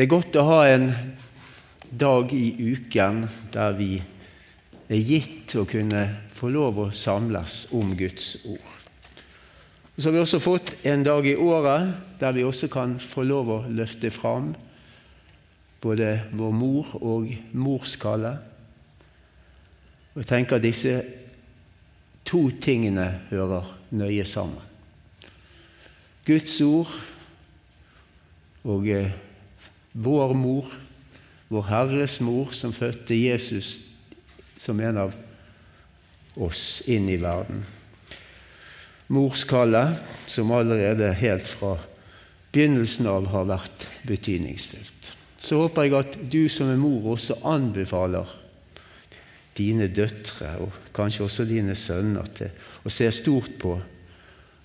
Det er godt å ha en dag i uken der vi er gitt å kunne få lov å samles om Guds ord. Så har vi også fått en dag i året der vi også kan få lov å løfte fram både vår mor og morskallet. Og jeg tenker at disse to tingene hører nøye sammen. Guds ord og eh, vår mor, vår Herres mor, som fødte Jesus som en av oss inn i verden. Morskallet, som allerede helt fra begynnelsen av har vært betydningsfullt. Så håper jeg at du som er mor også anbefaler dine døtre, og kanskje også dine sønner, til å se stort på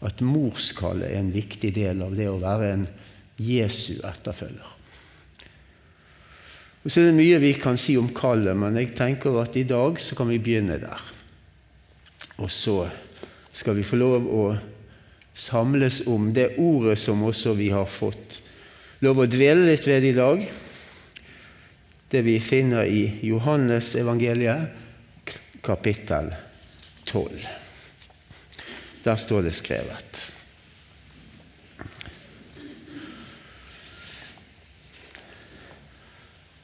at morskallet er en viktig del av det å være en Jesu etterfølger. Og Så er det mye vi kan si om kallet, men jeg tenker at i dag så kan vi begynne der. Og så skal vi få lov å samles om det ordet som også vi har fått lov å dvele litt ved i dag. Det vi finner i Johannes evangeliet, kapittel 12. Der står det skrevet.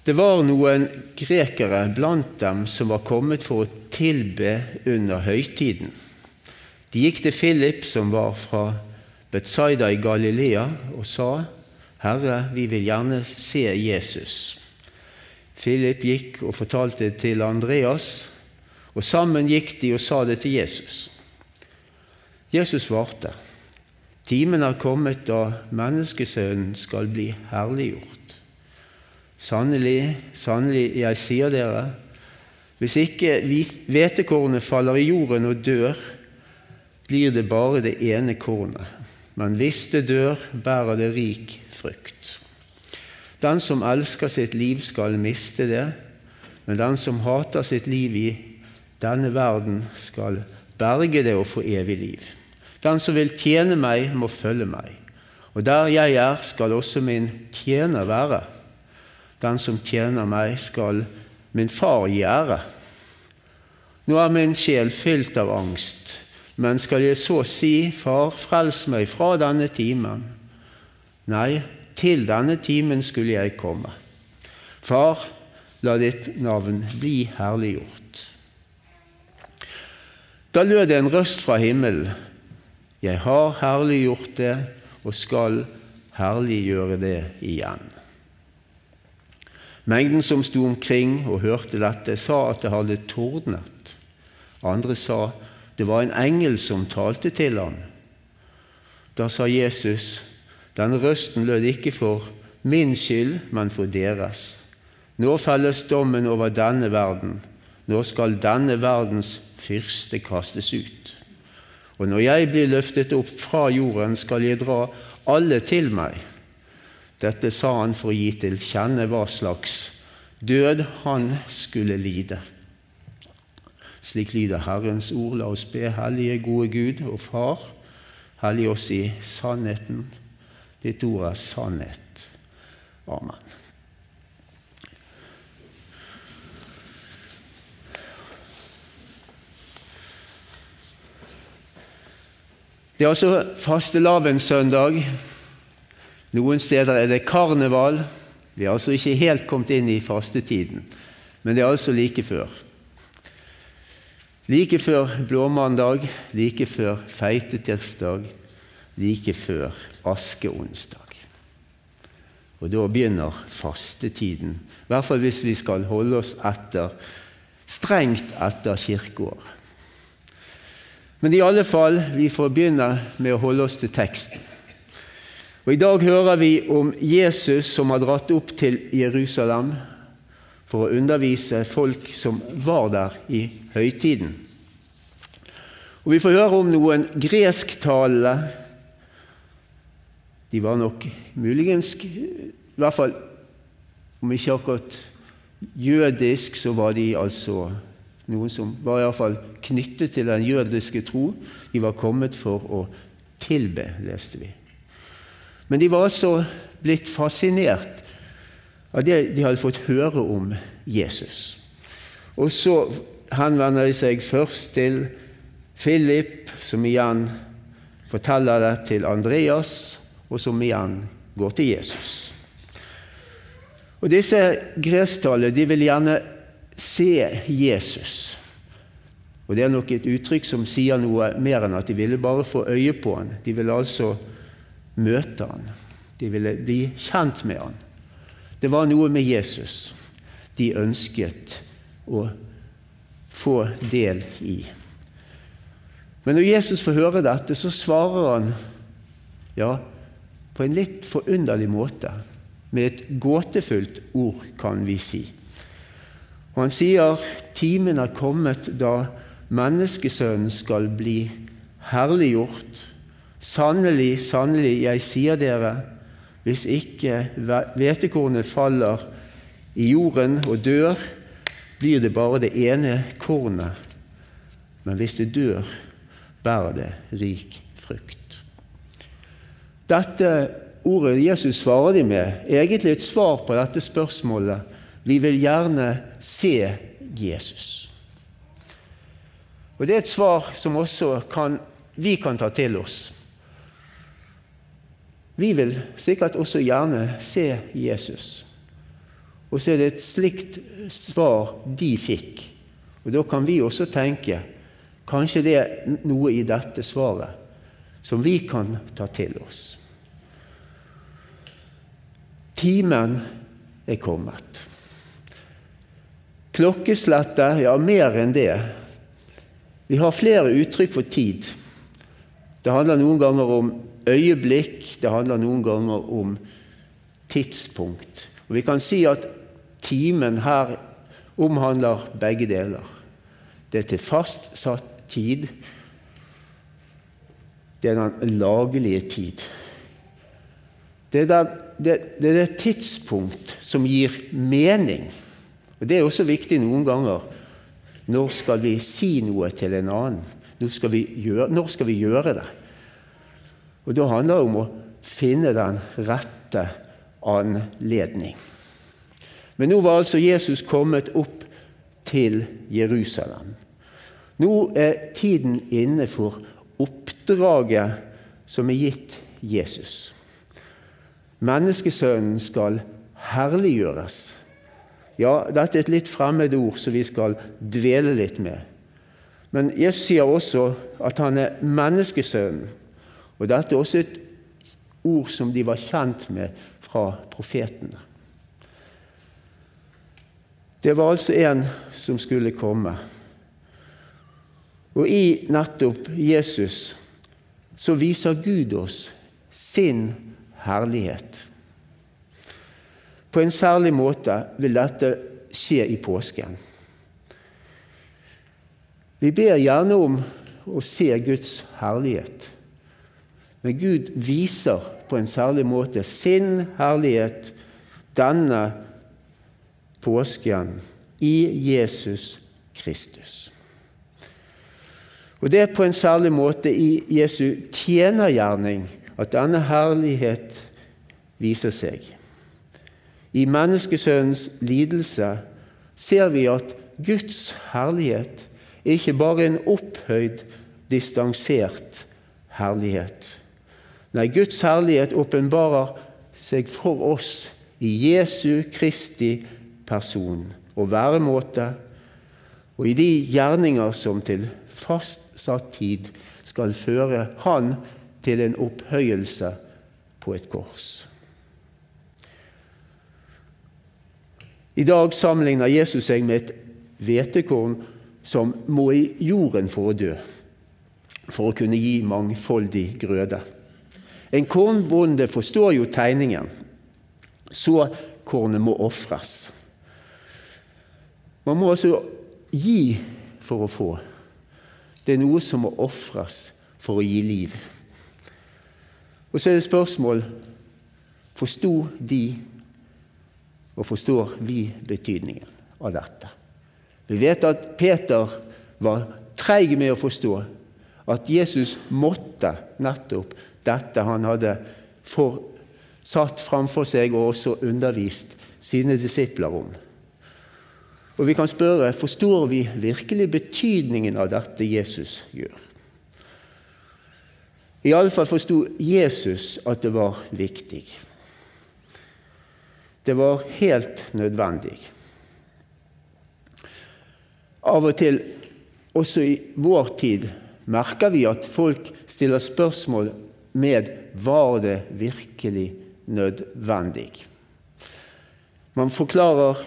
Det var noen grekere blant dem som var kommet for å tilbe under høytiden. De gikk til Philip, som var fra Betzaida i Galilea, og sa, 'Herre, vi vil gjerne se Jesus.' Philip gikk og fortalte det til Andreas, og sammen gikk de og sa det til Jesus. Jesus svarte, 'Timen er kommet da Menneskesønnen skal bli herliggjort.' Sannelig, sannelig, jeg sier dere, hvis ikke hvetekornet faller i jorden og dør, blir det bare det ene kornet. Men hvis det dør, bærer det rik frukt. Den som elsker sitt liv, skal miste det, men den som hater sitt liv i denne verden, skal berge det og få evig liv. Den som vil tjene meg, må følge meg. Og der jeg er, skal også min tjener være. Den som tjener meg, skal min far gi ære. Nå er min sjel fylt av angst, men skal jeg så si, Far, frels meg fra denne timen? Nei, til denne timen skulle jeg komme. Far, la ditt navn bli herliggjort. Da lød det en røst fra himmelen. Jeg har herliggjort det og skal herliggjøre det igjen. Mengden som sto omkring og hørte dette, sa at det hadde tordnet. Andre sa det var en engel som talte til ham. Da sa Jesus, denne røsten lød ikke for min skyld, men for deres. Nå felles dommen over denne verden. Nå skal denne verdens fyrste kastes ut. Og når jeg blir løftet opp fra jorden, skal jeg dra alle til meg. Dette sa han for å gi til kjenne hva slags død han skulle lide. Slik lyder Herrens ord. La oss be, Hellige, gode Gud og Far, hellig oss i sannheten. Ditt ord er sannhet. Amen. Det er altså fastelavnssøndag. Noen steder er det karneval. Vi er altså ikke helt kommet inn i fastetiden, men det er altså like før. Like før blåmandag, like før feitetirsdag, like før askeonsdag. Og da begynner fastetiden, i hvert fall hvis vi skal holde oss etter, strengt etter kirkeår. Men i alle fall, vi får begynne med å holde oss til teksten. Og I dag hører vi om Jesus som har dratt opp til Jerusalem for å undervise folk som var der i høytiden. Og Vi får høre om noen gresktalende De var nok muligens I hvert fall om ikke akkurat jødisk, så var de altså noen som var iallfall knyttet til den jødiske tro. De var kommet for å tilbe, leste vi. Men de var altså blitt fascinert av det de hadde fått høre om Jesus. Og så henvender de seg først til Philip, som igjen forteller det til Andreas, og som igjen går til Jesus. Og Disse gresktalere de vil gjerne se Jesus. Og Det er nok et uttrykk som sier noe mer enn at de ville bare få øye på ham. De ville altså møte han. De ville bli kjent med han. Det var noe med Jesus de ønsket å få del i. Men når Jesus får høre dette, så svarer han ja, på en litt forunderlig måte. Med et gåtefullt ord, kan vi si. Og Han sier timen er kommet da menneskesønnen skal bli herliggjort Sannelig, sannelig, jeg sier dere, hvis ikke hvetekornet faller i jorden og dør, blir det bare det ene kornet. Men hvis det dør, bærer det rik frukt. Dette ordet Jesus svarer de med, er egentlig et svar på dette spørsmålet. Vi vil gjerne se Jesus. Og Det er et svar som også kan, vi kan ta til oss. Vi vil sikkert også gjerne se Jesus. Og så er det et slikt svar de fikk. Og Da kan vi også tenke kanskje det er noe i dette svaret som vi kan ta til oss. Timen er kommet. Klokkeslettet, ja, mer enn det. Vi har flere uttrykk for tid. Det handler noen ganger om øyeblikk, det handler noen ganger om tidspunkt. Og Vi kan si at timen her omhandler begge deler. Det er til fastsatt tid. Det er den lagelige tid. Det er, den, det, det er det tidspunkt som gir mening. Og Det er også viktig noen ganger. Når skal vi si noe til en annen? Når skal vi gjøre, når skal vi gjøre det? Og Da handler det om å finne den rette anledning. Men nå var altså Jesus kommet opp til Jerusalem. Nå er tiden inne for oppdraget som er gitt Jesus. Menneskesønnen skal herliggjøres. Ja, dette er et litt fremmed ord som vi skal dvele litt med. Men Jesus sier også at han er menneskesønnen. Og Dette er også et ord som de var kjent med fra profetene. Det var altså en som skulle komme. Og i nettopp Jesus så viser Gud oss sin herlighet. På en særlig måte vil dette skje i påsken. Vi ber gjerne om å se Guds herlighet. Men Gud viser på en særlig måte sin herlighet denne påsken i Jesus Kristus. Og Det er på en særlig måte i Jesu tjenergjerning at denne herlighet viser seg. I menneskesønnens lidelse ser vi at Guds herlighet er ikke bare en opphøyd, distansert herlighet. Nei, Guds herlighet åpenbarer seg for oss i Jesu Kristi person og væremåte, og i de gjerninger som til fastsatt tid skal føre Han til en opphøyelse på et kors. I dag sammenligner Jesus seg med et hvetekorn som må i jorden for å dø, for å kunne gi mangfoldig grøde. En kornbonde forstår jo tegningen. Så kornet må ofres. Man må altså gi for å få. Det er noe som må ofres for å gi liv. Og så er det spørsmål forsto de og forstår vi betydningen av dette. Vi vet at Peter var treig med å forstå at Jesus måtte nettopp dette han hadde for, satt framfor seg og også undervist sine disipler om. Og vi kan spørre forstår vi virkelig betydningen av dette Jesus gjør. I alle fall forsto Jesus at det var viktig. Det var helt nødvendig. Av og til, også i vår tid, merker vi at folk stiller spørsmål med var det virkelig nødvendig. Man forklarer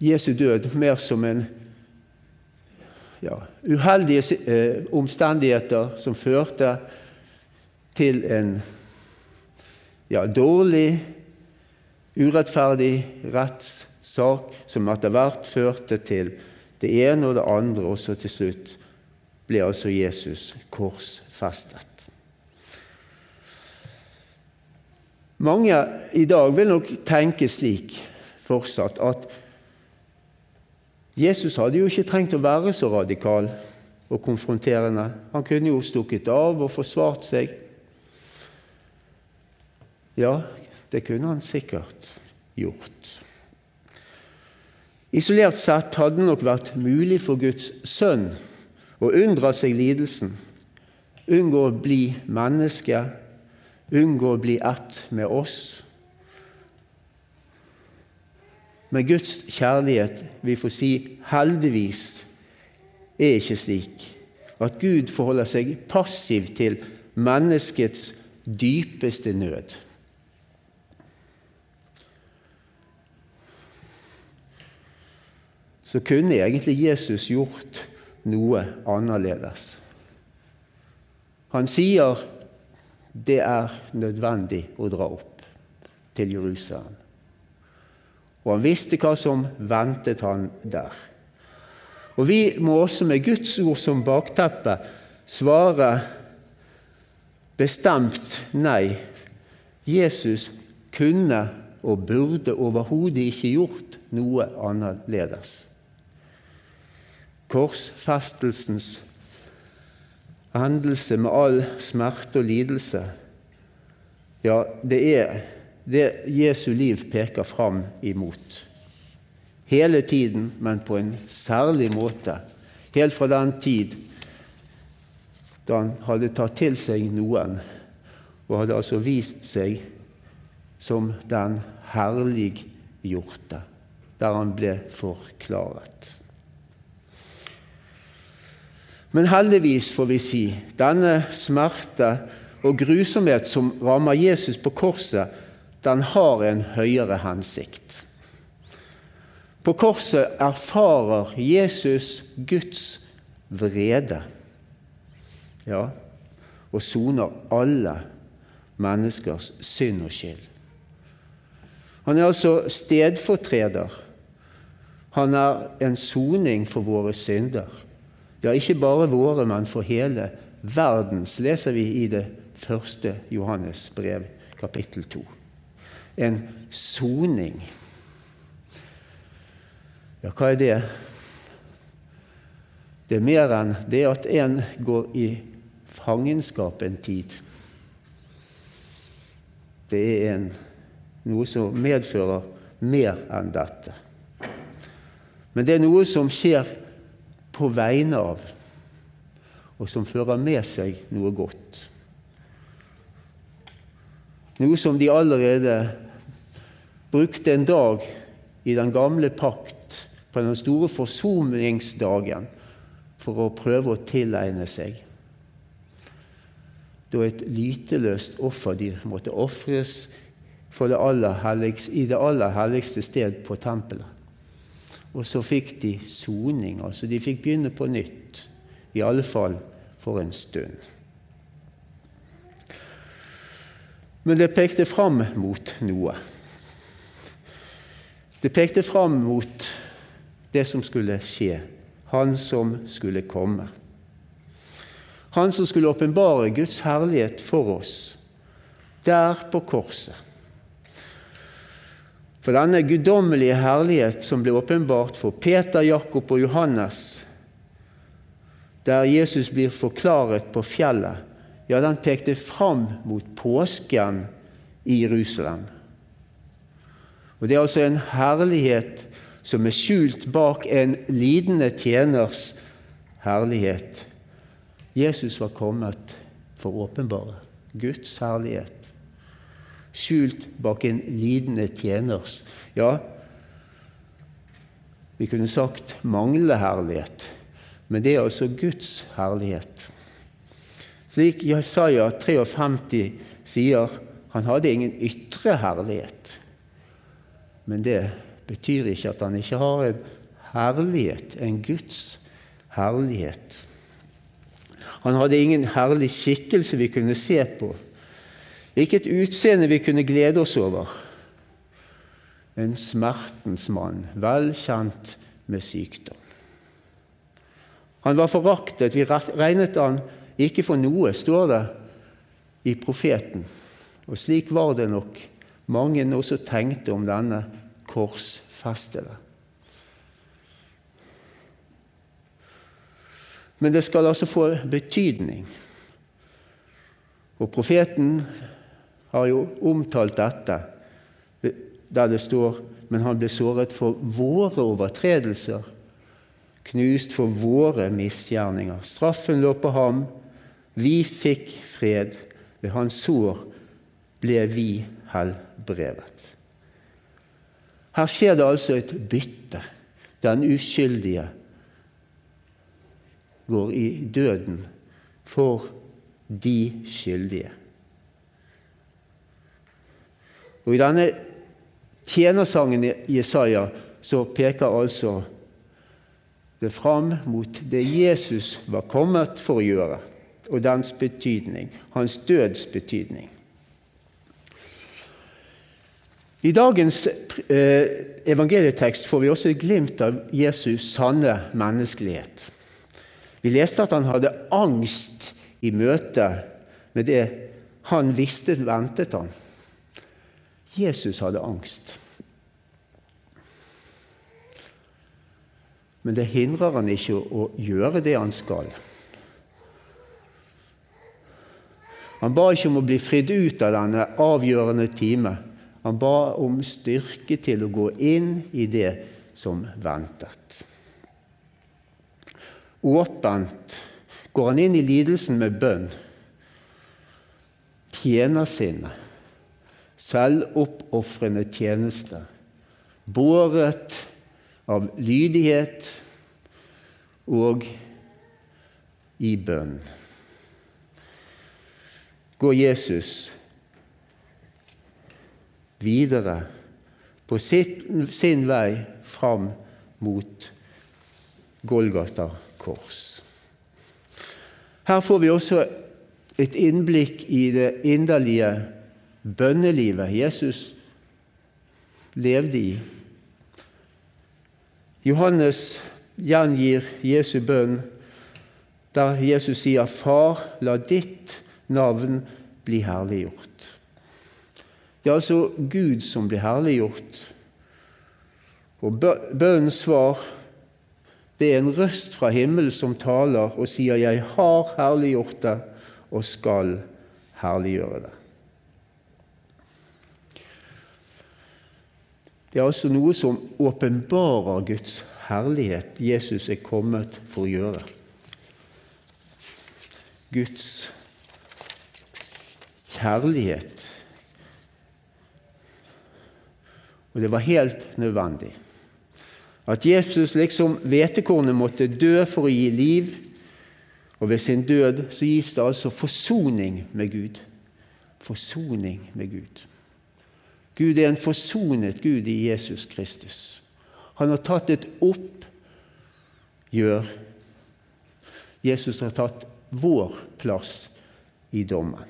Jesu død mer som en ja, uheldige eh, omstendigheter som førte til en ja, dårlig, urettferdig rettssak, som etter hvert førte til det ene og det andre, og så til slutt ble altså Jesus korsfestet. Mange i dag vil nok tenke slik fortsatt at Jesus hadde jo ikke trengt å være så radikal og konfronterende. Han kunne jo stukket av og forsvart seg. Ja, det kunne han sikkert gjort. Isolert sett hadde det nok vært mulig for Guds sønn å unndra seg lidelsen, unngå å bli menneske, unngå å bli ett med oss. Men Guds kjærlighet, vi får si heldigvis, er ikke slik at Gud forholder seg passiv til menneskets dypeste nød. Så kunne egentlig Jesus gjort noe annerledes. Han sier det er nødvendig å dra opp til Jerusalem. Og han visste hva som ventet han der. Og vi må også med Guds ord som bakteppe svare bestemt nei. Jesus kunne og burde overhodet ikke gjort noe annerledes korsfestelsens hendelse med all smerte og lidelse, ja, det er det Jesu liv peker fram imot. Hele tiden, men på en særlig måte. Helt fra den tid da han hadde tatt til seg noen, og hadde altså vist seg som den herliggjorte, der han ble forklaret. Men heldigvis, får vi si, denne smerte og grusomhet som rammer Jesus på korset, den har en høyere hensikt. På korset erfarer Jesus Guds vrede ja, og soner alle menneskers synd og skyld. Han er altså stedfortreder. Han er en soning for våre synder. Ja, ikke bare våre, men for hele verdens, leser vi i det første Johannes brev, kapittel 2. En soning. Ja, hva er det? Det er mer enn det at en går i fangenskap en tid. Det er en, noe som medfører mer enn dette. Men det er noe som skjer på vegne av, og som fører med seg noe godt. Noe som de allerede brukte en dag i den gamle pakt, på den store forsoningsdagen, for å prøve å tilegne seg. Da et lyteløst offerdyr måtte ofres i det aller helligste sted på tempelet. Og så fikk de soning. Altså de fikk begynne på nytt. I alle fall for en stund. Men det pekte fram mot noe. Det pekte fram mot det som skulle skje, han som skulle komme. Han som skulle åpenbare Guds herlighet for oss, der på korset. For denne guddommelige herlighet som ble åpenbart for Peter, Jakob og Johannes, der Jesus blir forklaret på fjellet, ja, den pekte fram mot påsken i Jerusalem. Og Det er altså en herlighet som er skjult bak en lidende tjeners herlighet. Jesus var kommet for åpenbare Guds herlighet. Skjult bak en lidende tjeners Ja, vi kunne sagt manglende herlighet men det er altså Guds herlighet. Slik Jesaja 53 sier, han hadde ingen ytre herlighet. Men det betyr ikke at han ikke har en herlighet, en Guds herlighet. Han hadde ingen herlig skikkelse vi kunne se på, ikke et utseende vi kunne glede oss over. En smertens mann, velkjent med sykdom. Han var foraktet. Vi regnet han ikke for noe, står det i profeten. Og slik var det nok mange også tenkte om denne korsfestede. Men det skal altså få betydning. Og profeten har jo omtalt dette der det står men han ble såret for våre overtredelser knust for våre misgjerninger. Straffen lå på ham. Vi fikk fred. Ved hans sår ble vi helbrevet. Her skjer det altså et bytte. Den uskyldige går i døden for de skyldige. Og I denne tjenersangen i Jesaja så peker altså det fram mot det Jesus var kommet for å gjøre, og dens betydning, hans døds betydning. I dagens eh, evangelietekst får vi også et glimt av Jesus' sanne menneskelighet. Vi leste at han hadde angst i møte med det han visste ventet han. Jesus hadde angst. Men det hindrer han ikke å gjøre det han skal. Han ba ikke om å bli fridd ut av denne avgjørende time. Han ba om styrke til å gå inn i det som ventet. Åpent går han inn i lidelsen med bønn. Tjenersinne, selvoppofrende tjeneste, båret av lydighet og i bønn. Går Jesus videre på sin, vei fram mot Golgata kors. Her får vi også et innblikk i det inderlige bønnelivet Jesus levde i. Johannes gjengir Jesu bønn der Jesus sier, 'Far, la ditt navn bli herliggjort'. Det er altså Gud som blir herliggjort. Og bønnens svar det er en røst fra himmelen som taler og sier, 'Jeg har herliggjort det og skal herliggjøre det'. Det er altså noe som åpenbarer Guds herlighet Jesus er kommet for å gjøre. Guds kjærlighet. Og det var helt nødvendig. At Jesus liksom hvetekornet måtte dø for å gi liv, og ved sin død så gis det altså forsoning med Gud. Forsoning med Gud. Gud er en forsonet Gud i Jesus Kristus. Han har tatt et oppgjør. Jesus har tatt vår plass i dommen.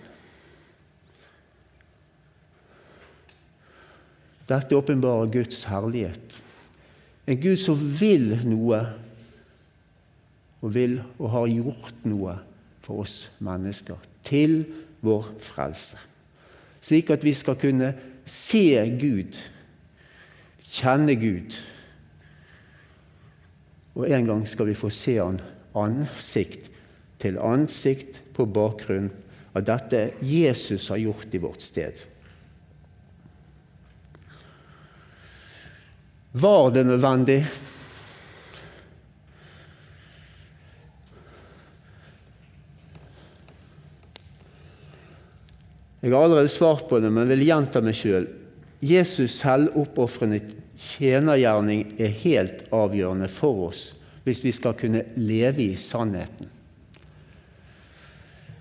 Dette åpenbarer Guds herlighet. En Gud som vil noe, og vil og har gjort noe for oss mennesker, til vår frelse. Slik at vi skal kunne se Gud, kjenne Gud. Og en gang skal vi få se Han ansikt til ansikt på bakgrunn av dette Jesus har gjort i vårt sted. Var det nødvendig? Jeg har allerede svart på det, men vil gjenta meg sjøl. Jesus' selvoppofrende tjenergjerning er helt avgjørende for oss hvis vi skal kunne leve i sannheten.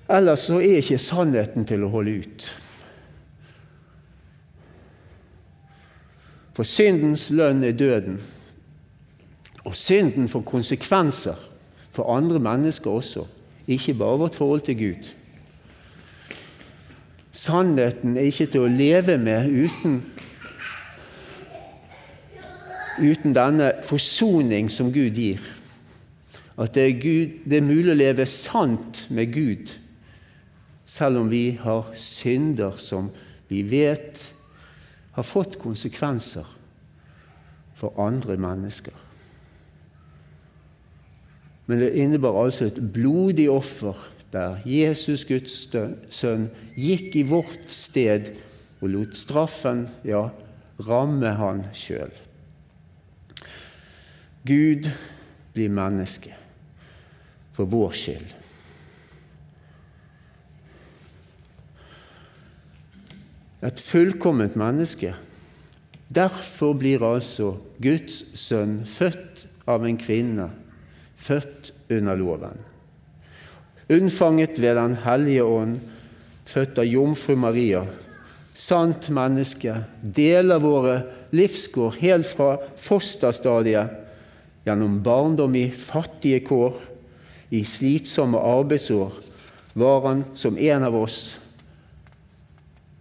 Ellers så er ikke sannheten til å holde ut. For syndens lønn er døden. Og synden får konsekvenser for andre mennesker også, ikke bare vårt forhold til Gud. Sannheten er ikke til å leve med uten, uten denne forsoning som Gud gir. At det er, Gud, det er mulig å leve sant med Gud, selv om vi har synder som vi vet har fått konsekvenser for andre mennesker. Men det innebar altså et blodig offer der Jesus, Guds sønn, gikk i vårt sted og lot straffen ja, ramme han sjøl. Gud blir menneske for vår skyld. Et fullkomment menneske. Derfor blir altså Guds sønn født av en kvinne, født under loven unnfanget ved Den hellige ånd, født av jomfru Maria, sant menneske, deler våre livskår helt fra fosterstadiet, gjennom barndom i fattige kår, i slitsomme arbeidsår, var han som en av oss,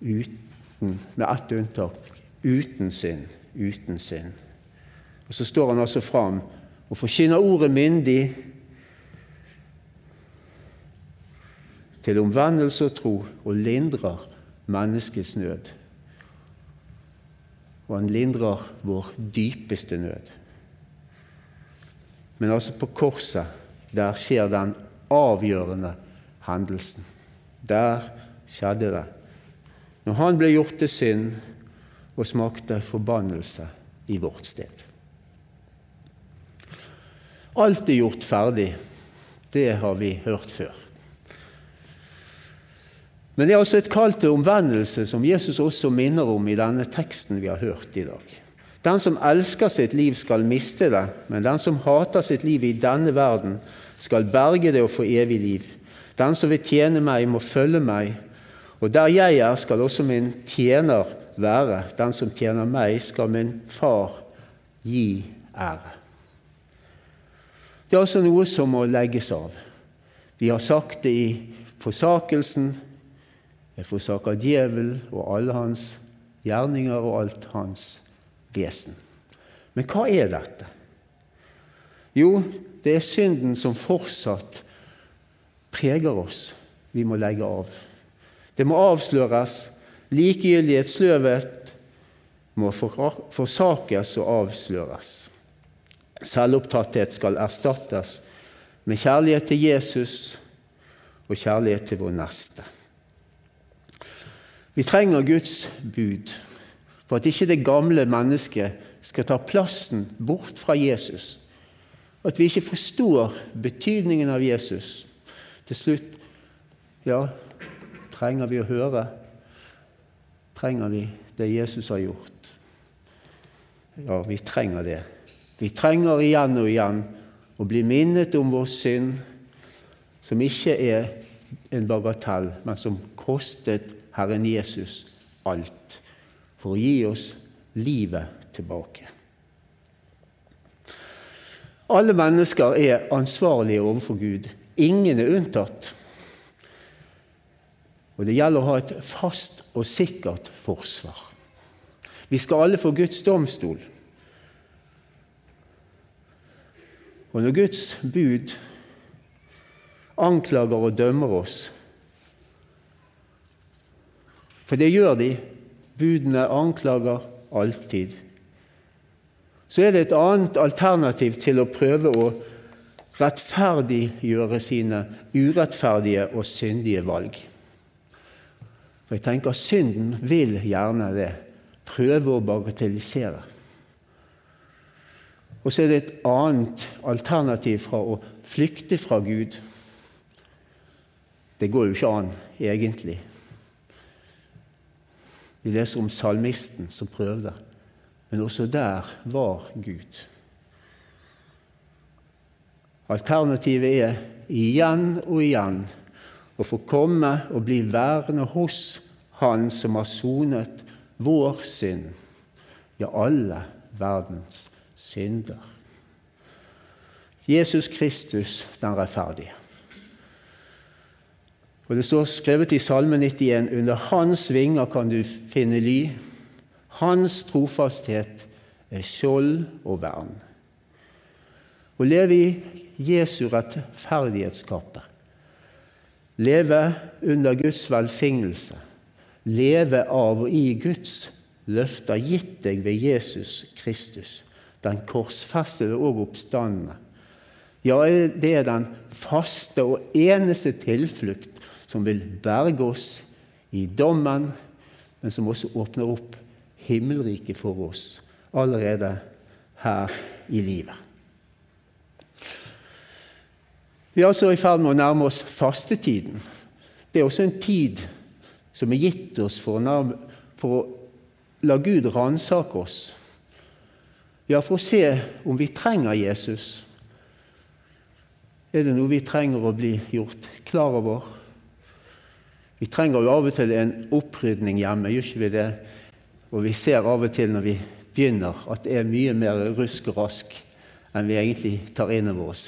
uten, med ett unntak, uten synd. Uten synd. Og Så står han altså fram og forkynner ordet myndig til omvendelse og tro og lindrer menneskets nød. Og han lindrer vår dypeste nød. Men altså på korset, der skjer den avgjørende hendelsen. Der skjedde det. Når han ble gjort til synd og smakte forbannelse i vårt sted. Alt er gjort ferdig. Det har vi hørt før. Men det er altså et kall til omvendelse som Jesus også minner om i denne teksten vi har hørt i dag. Den som elsker sitt liv, skal miste det, men den som hater sitt liv i denne verden, skal berge det og få evig liv. Den som vil tjene meg, må følge meg, og der jeg er, skal også min tjener være. Den som tjener meg, skal min far gi ære. Det er altså noe som må legges av. Vi har sagt det i forsakelsen, jeg forsaker djevel og alle hans gjerninger og alt hans vesen. Men hva er dette? Jo, det er synden som fortsatt preger oss. Vi må legge av. Det må avsløres. Likegyldighetsløvet må forsakes og avsløres. Selvopptatthet skal erstattes med kjærlighet til Jesus og kjærlighet til vår neste. Vi trenger Guds bud for at ikke det gamle mennesket skal ta plassen bort fra Jesus. At vi ikke forstår betydningen av Jesus. Til slutt ja, trenger vi å høre. Trenger vi det Jesus har gjort? Ja, vi trenger det. Vi trenger igjen og igjen å bli minnet om vår synd, som ikke er en bagatell, men som kostet Herren Jesus alt for å gi oss livet tilbake. Alle mennesker er ansvarlige overfor Gud. Ingen er unntatt. Og det gjelder å ha et fast og sikkert forsvar. Vi skal alle få Guds domstol. Og når Guds bud anklager og dømmer oss For det gjør de. Budene anklager alltid. Så er det et annet alternativ til å prøve å rettferdiggjøre sine urettferdige og syndige valg. For jeg tenker synden vil gjerne det. Prøve å bagatellisere. Og så er det et annet alternativ fra å flykte fra Gud. Det går jo ikke an, egentlig. Vi leser om salmisten som prøvde, men også der var Gud. Alternativet er igjen og igjen å få komme og bli værende hos Han som har sonet vår synd, ja, alle verdens synder. Jesus Kristus, den rettferdige. Og Det står skrevet i Salme 91.: Under hans vinger kan du finne ly. Hans trofasthet er skjold og vern. Å leve i Jesu rettferdighetskappe Leve under Guds velsignelse. Leve av og i Guds løfter gitt deg ved Jesus Kristus, den korsfestede og oppstandende. Ja, det er den faste og eneste tilflukt som vil berge oss i dommen, men som også åpner opp himmelriket for oss allerede her i livet. Vi er altså i ferd med å nærme oss fastetiden. Det er også en tid som er gitt oss for å, nærme, for å la Gud ransake oss. Ja, for å se om vi trenger Jesus. Er det noe vi trenger å bli gjort klar over? Vi trenger jo av og til en opprydning hjemme, gjør ikke vi det? Og vi ser av og til når vi begynner, at det er mye mer rusk og rask enn vi egentlig tar inn over oss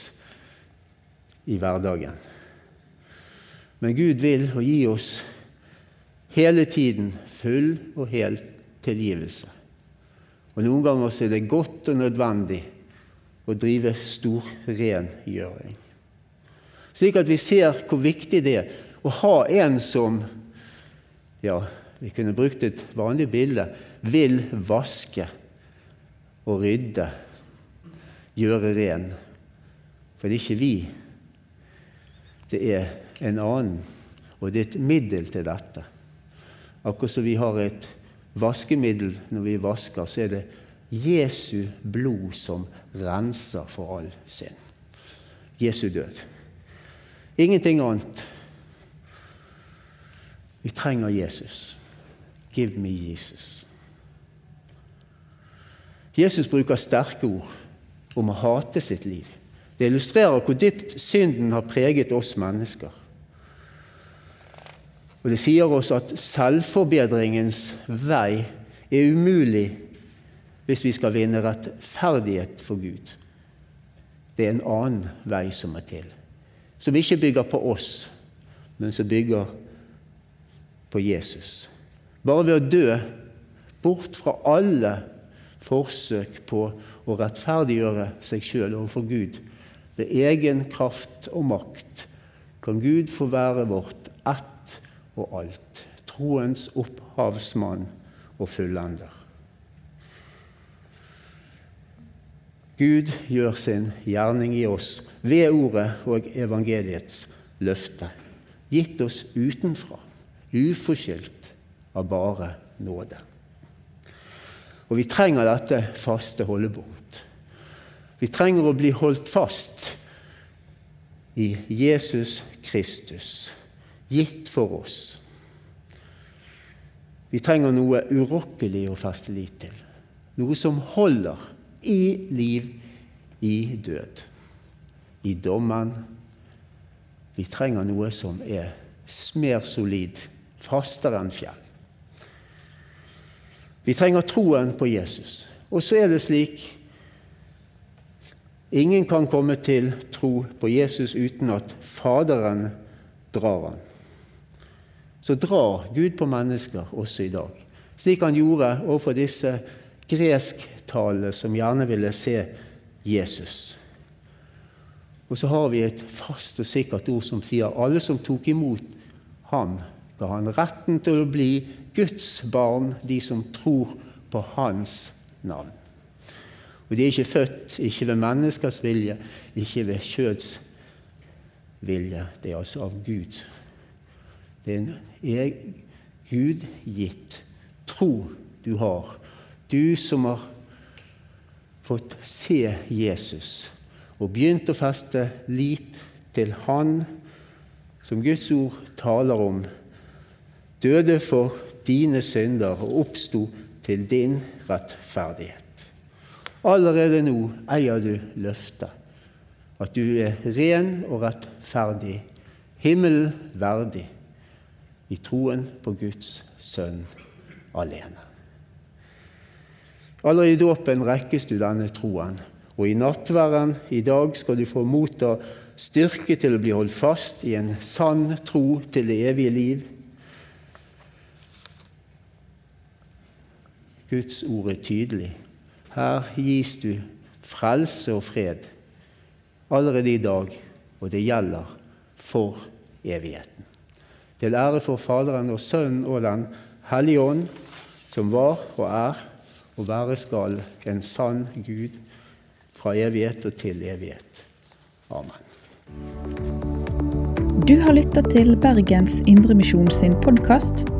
i hverdagen. Men Gud vil og gi oss hele tiden full og hel tilgivelse. Og Noen ganger er det godt og nødvendig å drive stor rengjøring. Slik at vi ser hvor viktig det er å ha en som ja, vi kunne brukt et vanlig bilde vil vaske og rydde, gjøre ren. For det er ikke vi det er en annen, og det er et middel til dette. Akkurat som vi har et vaskemiddel når vi vasker, så er det Jesu blod som renser for all synd. Jesu død. Ingenting annet. Vi trenger Jesus. Give me Jesus. Jesus bruker sterke ord om å hate sitt liv. Det illustrerer hvor dypt synden har preget oss mennesker. Og Det sier oss at selvforbedringens vei er umulig hvis vi skal vinne rettferdighet for Gud. Det er en annen vei som er til, som ikke bygger på oss, men som bygger på Jesus. Bare ved å dø bort fra alle forsøk på å rettferdiggjøre seg sjøl overfor Gud, ved egen kraft og makt kan Gud få være vårt ett og alt, troens opphavsmann og fullender. Gud gjør sin gjerning i oss ved ordet og evangeliets løfte, gitt oss utenfra, uforskyldt av bare nåde. Og vi trenger dette faste holdepunkt. Vi trenger å bli holdt fast i Jesus Kristus, gitt for oss. Vi trenger noe urokkelig å feste lit til. Noe som holder i liv, i død. I dommen. Vi trenger noe som er mer solid, fastere enn fjell. Vi trenger troen på Jesus. Og så er det slik Ingen kan komme til tro på Jesus uten at Faderen drar han. Så drar Gud på mennesker også i dag. slik han gjorde overfor disse gresktalene som gjerne ville se Jesus. Og så har vi et fast og sikkert ord som sier alle som tok imot ham, ga han retten til å bli Guds barn, de som tror på hans navn. Og de er ikke født ikke ved menneskers vilje, ikke ved kjøds vilje. Det er altså av Gud. Det er Gud gitt tro du har, du som har fått se Jesus og begynt å feste lit til Han som Guds ord taler om, døde for dine synder og oppsto til din rettferdighet. Allerede nå eier du løftet, at du er ren og rettferdig, himmelen verdig, i troen på Guds sønn alene. Allerede i dåpen rekkes du denne troen, og i nattværen i dag skal du få motta styrke til å bli holdt fast i en sann tro til det evige liv. Guds ord er tydelig. Her gis du frelse og fred allerede i dag, og det gjelder for evigheten. Til ære for Faderen og Sønnen og Den hellige ånd, som var og er og være skal en sann Gud fra evighet og til evighet. Amen. Du har lytta til Bergens Indremisjon sin podkast.